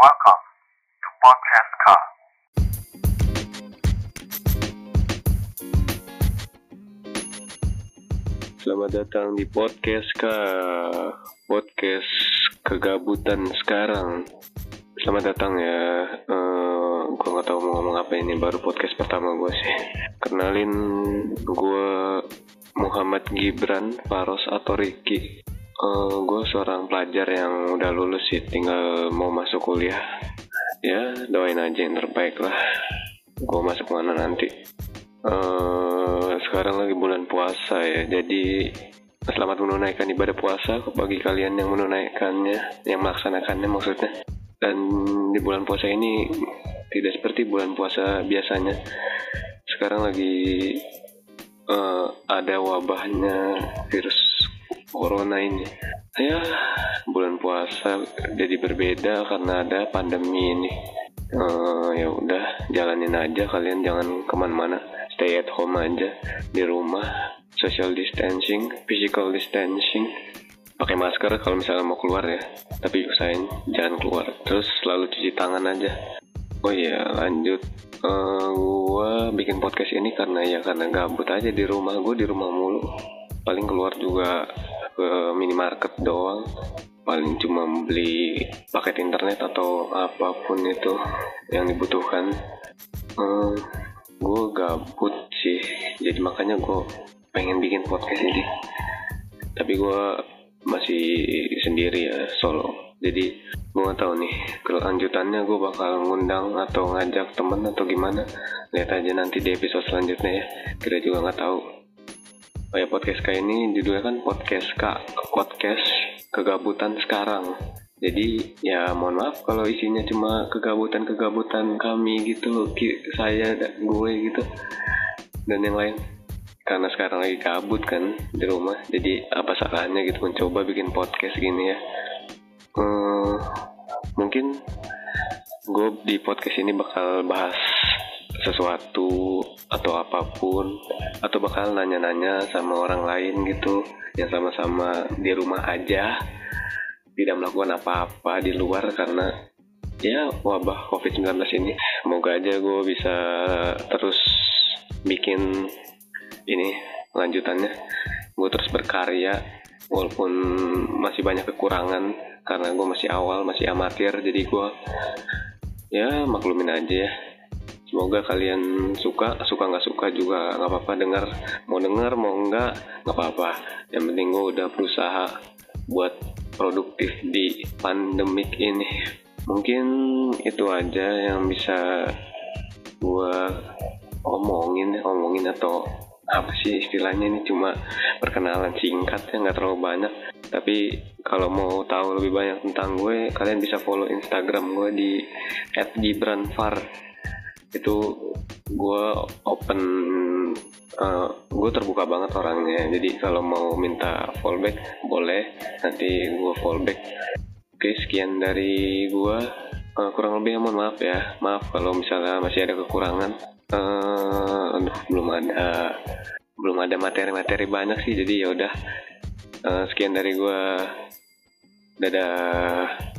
Welcome to Podcast. Selamat datang di podcast ka podcast kegabutan sekarang. Selamat datang ya. Uh, gue nggak tahu mau ngomong apa ini baru podcast pertama gue sih. Kenalin gue Muhammad Gibran Faros atau Ricky. Uh, gue seorang pelajar yang udah lulus sih, tinggal mau masuk kuliah. Ya doain aja yang terbaik lah. Gue masuk mana nanti. Uh, sekarang lagi bulan puasa ya, jadi selamat menunaikan ibadah puasa bagi kalian yang menunaikannya, yang melaksanakannya maksudnya. Dan di bulan puasa ini tidak seperti bulan puasa biasanya. Sekarang lagi uh, ada wabahnya virus corona ini. Ya, bulan puasa jadi berbeda karena ada pandemi ini. Uh, ya udah, jalanin aja kalian jangan ke mana-mana. Stay at home aja di rumah. Social distancing, physical distancing. Pakai masker kalau misalnya mau keluar ya. Tapi usahain jangan keluar. Terus selalu cuci tangan aja. Oh iya, lanjut. Uh, gua bikin podcast ini karena ya karena gabut aja di rumah. Gue di rumah mulu. Paling keluar juga ke minimarket doang. Paling cuma beli paket internet atau apa pun itu yang dibutuhkan. Hmm, gue gabut sih. Jadi makanya gue pengen bikin podcast ini. Tapi gue masih sendiri ya solo. Jadi gue gak tahu nih kelanjutannya gue bakal ngundang atau ngajak temen atau gimana. Lihat aja nanti di episode selanjutnya ya. Kita juga nggak tahu Ya podcast kayak ini judulnya kan podcast kak podcast kegabutan sekarang. Jadi ya mohon maaf kalau isinya cuma kegabutan-kegabutan kami gitu, saya gue gitu dan yang lain. Karena sekarang lagi kabut kan di rumah, jadi apa salahnya gitu mencoba bikin podcast gini ya. Hmm, mungkin gue di podcast ini bakal bahas sesuatu atau apa pun atau bakal nanya-nanya sama orang lain gitu yang sama-sama di rumah aja tidak melakukan apa-apa di luar karena ya wabah covid-19 ini. Semoga aja gue bisa terus bikin ini lanjutannya. Gue terus berkarya walaupun masih banyak kekurangan karena gue masih awal masih amatir jadi gue ya maklumin aja ya semoga kalian suka suka nggak suka juga nggak apa-apa. Dengar mau dengar mau nggak nggak apa-apa. Yang penting gue udah berusaha buat produktif di pandemik ini. Mungkin itu aja yang bisa gue omongin omongin atau apa sih istilahnya ini? Cuma perkenalan singkat ya nggak terlalu banyak. Tapi kalau mau tahu lebih banyak tentang gue kalian bisa follow instagram gue di @gibranfar itu gue open uh, gue terbuka banget orangnya. Jadi kalau mau minta fallback boleh. Nanti gue fallback. Oke sekian dari gue uh, kurang lebih mohon maaf ya. Maaf kalau misalnya masih ada kekurangan. Uh, aduh belum ada belum ada materi-materi banyak sih jadi ya udah. Uh, sekian dari gue dadah